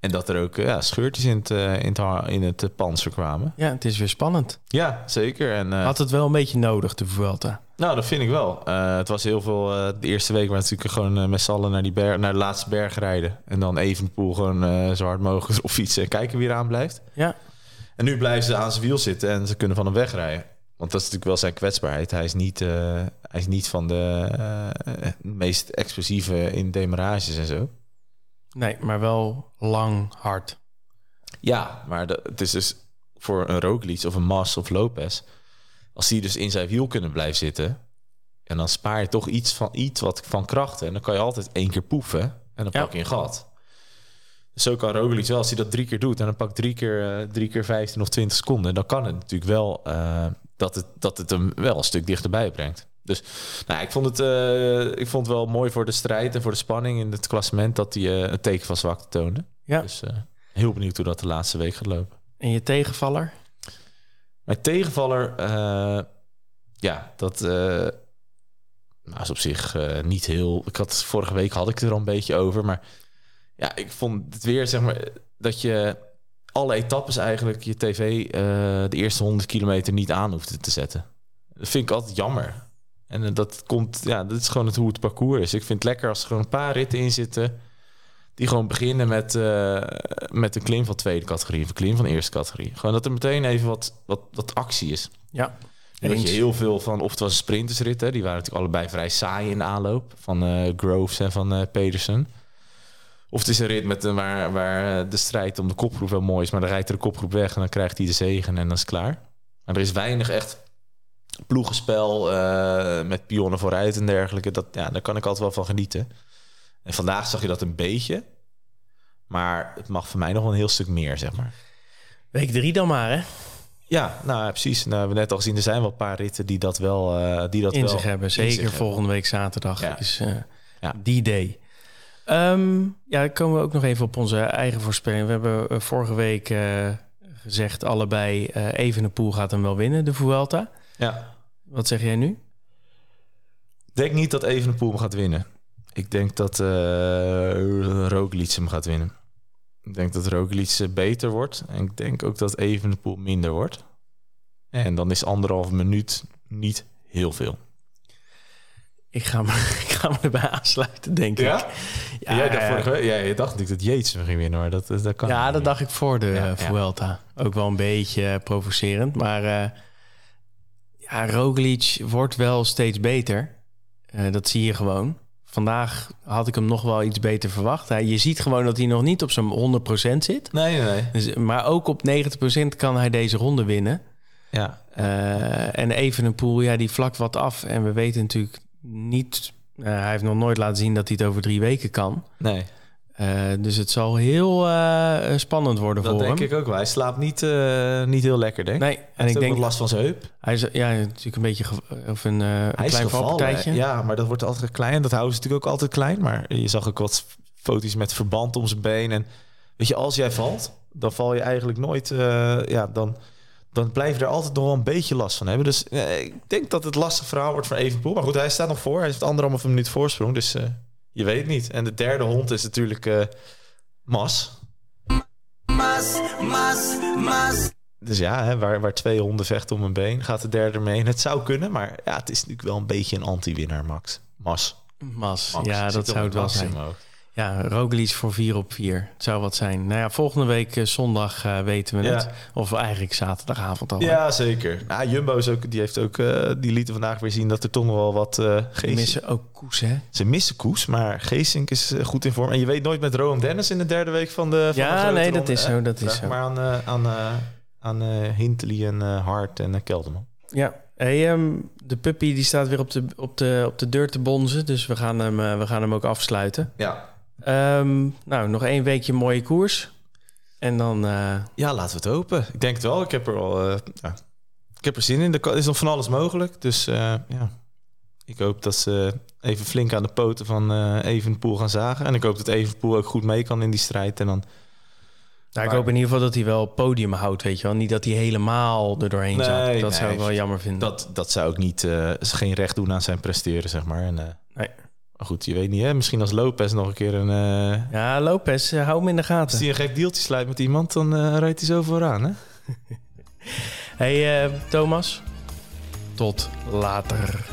en dat er ook eh, ja, scheurtjes in het, eh, in het, in het eh, panzer kwamen. Ja, het is weer spannend. Ja, zeker. En, Had het wel een beetje nodig, de Vuelta. nou, dat vind ik wel. Het was heel veel. de eerste week waren we natuurlijk gewoon met z'n allen naar, die berg, naar de laatste berg rijden. En dan Evenpoel gewoon zo hard mogelijk op fietsen en kijken wie eraan blijft. Ja, En nu blijven ze aan zijn wiel zitten en ze kunnen van hem wegrijden. Want dat is natuurlijk wel zijn kwetsbaarheid. Hij is niet, hij is niet van de meest explosieve in demarages en zo. Nee, maar wel lang hard. Ja, maar de- het is dus voor een Roglic of een Mas of Lopez... als die dus in zijn wiel kunnen blijven zitten... en dan spaar je toch iets van, iets wat van krachten... en dan kan je altijd één keer poefen en dan Ja. pak je een gat. Zo kan Roglic wel, als hij dat drie keer doet... en dan pakt drie keer, eh, drie keer 15 of 20 seconden... dan kan het natuurlijk wel eh, dat, het, dat het hem wel een stuk dichterbij brengt. Dus nou, ik, vond het, eh, ik vond het wel mooi voor de strijd en voor de spanning in het klassement... dat hij eh, een teken van zwakte toonde. Ja. Dus eh, heel benieuwd hoe dat de laatste week gaat lopen. En je tegenvaller? Mijn tegenvaller, ja, dat nou, is op zich niet heel. Ik had vorige week had ik het er al een beetje over, maar ja, ik vond het weer zeg maar dat je alle etappes eigenlijk je tv de eerste 100 kilometer niet aan hoeft te zetten. Dat vind ik altijd jammer. En eh, dat komt, ja, dat is gewoon het, hoe het parcours is. Ik vind het lekker als er gewoon een paar ritten in zitten. Die gewoon beginnen met, eh, met een klim van tweede categorie. Of een klim van eerste categorie. Gewoon dat er meteen even wat, wat, wat actie is. Ja. En dat je heel veel van, of het was een sprintersrit, hè, die waren natuurlijk allebei vrij saai in de aanloop. Van eh, Groves en van eh Pedersen. Of het is een rit met, een- waar, waar de strijd om de kopgroep wel mooi is. Maar dan rijdt er de kopgroep weg en dan krijgt hij de zegen en dan is het klaar. Maar er is weinig echt ploegenspel eh, met pionnen vooruit en dergelijke. Dat, ja, daar kan ik altijd wel van genieten. En vandaag zag je dat een beetje. Maar het mag voor mij nog wel een heel stuk meer, zeg maar. Week drie dan maar, hè? Ja, nou precies. Nou, we hebben net al gezien, er zijn wel een paar ritten die dat wel, eh, die dat in wel zich hebben. Zeker zich hebben. volgende week zaterdag Ja. is eh Ja. die day. Ehm, ja, dan komen we ook nog even op onze eigen voorspelling. We hebben vorige week gezegd allebei... eh Evenepoel gaat hem wel winnen, de Vuelta. Ja. Wat zeg jij nu? Ik denk niet dat Evenepoel hem gaat winnen. Ik denk dat eh Roglic hem gaat winnen. Ik denk dat Roglic eh, beter wordt. En ik denk ook dat Evenepoel minder wordt. En dan is anderhalf minuut niet heel veel. Ik ga me, ik ga me erbij aansluiten, denk ik. Ja, jij dacht vorige ja, je dacht natuurlijk dat hem ging winnen, maar dat, dat, kan ja, dat dacht ik voor de Ja, eh, ja. Vuelta. Ook wel een beetje provocerend. Maar eh ja, Roglic wordt wel steeds beter. Eh, dat zie je gewoon. Vandaag had ik hem nog wel iets beter verwacht. Hij, je ziet gewoon dat hij nog niet op zijn 100% zit. Nee, nee. Dus, maar ook op 90% kan hij deze ronde winnen. Ja, Eh, en Evenepoel, ja, die vlakt wat af. En we weten natuurlijk niet... eh, hij heeft nog nooit laten zien dat hij het over drie weken kan. nee. Eh, dus het zal heel eh, spannend worden Dat voor denk hem. ik ook wel. Hij slaapt niet, eh, niet heel lekker, denk ik. Nee, Hij en ik denk... last van zijn heup. Hij is ja, natuurlijk een beetje... Of een, klein valpartijtje. Ja, maar dat wordt altijd klein. Dat houden ze natuurlijk ook altijd klein. Maar je zag ook wat foto's met verband om zijn been. En weet je, als jij valt, dan val je eigenlijk nooit... ja, dan, dan blijf je er altijd nog wel een beetje last van hebben. Dus ik denk dat het lastig verhaal wordt voor Evenpoel. Maar goed, hij staat nog voor. Hij heeft anderhalve minuut voorsprong. Dus je weet niet. En de derde hond is natuurlijk eh, Mas. Mas, mas, mas. Dus ja, hè, waar, waar twee honden vechten om een been, gaat de derde mee. En het zou kunnen, maar ja, het is natuurlijk wel een beetje een anti-winnaar, Max. Mas. Mas, Max. ja, Zit dat zou het wel zijn. mijn hoofd. Ja, Roglic voor 4 op 4. Het zou wat zijn. Nou ja, volgende week eh, zondag eh, weten we Ja. het. Of eigenlijk zaterdagavond al. Ja, zeker. Nou, Jumbo is ook, die heeft ook, eh, die lieten vandaag weer zien dat er toch nog wel wat Geesink... missen ook Koes, hè? Ze missen Koes, maar Geesink is goed in vorm. En je weet nooit met Rowan Dennis in de derde week van de. Van Ja, de nee, dat is zo, dat is zo. Maar aan, aan, aan Hindley en Hart en Kelderman. Ja. Hey, ehm, de puppy die staat weer op de, op, de, op de deur te bonzen. Dus we gaan hem, we gaan hem ook afsluiten. Ja. Ehm, nou, nog één weekje mooie koers. En dan... eh, ja, laten we het hopen. Ik denk het wel. Ik heb er al. eh, ja. Ik heb er zin in. Er is nog van alles mogelijk. Dus eh, ja. Ik hoop dat ze even flink aan de poten van Evenpoel gaan zagen. En ik hoop dat Evenpoel ook goed mee kan in die strijd. En dan nou, ik Maar- hoop in ieder geval dat hij wel podium houdt, weet je wel. Niet dat hij helemaal er doorheen Nee, zat. Dat nee. zou ik wel jammer vinden. dat, dat zou ook niet, geen recht doen aan zijn presteren, zeg maar. En, Nee. Maar goed, je weet niet, hè? Misschien als Lopez nog een keer een... eh, Ja, Lopez, eh, hou hem in de als gaten. hij een gek deeltje sluit met iemand, dan eh, rijdt hij zo vooraan, hè? Hey eh, Thomas, tot later.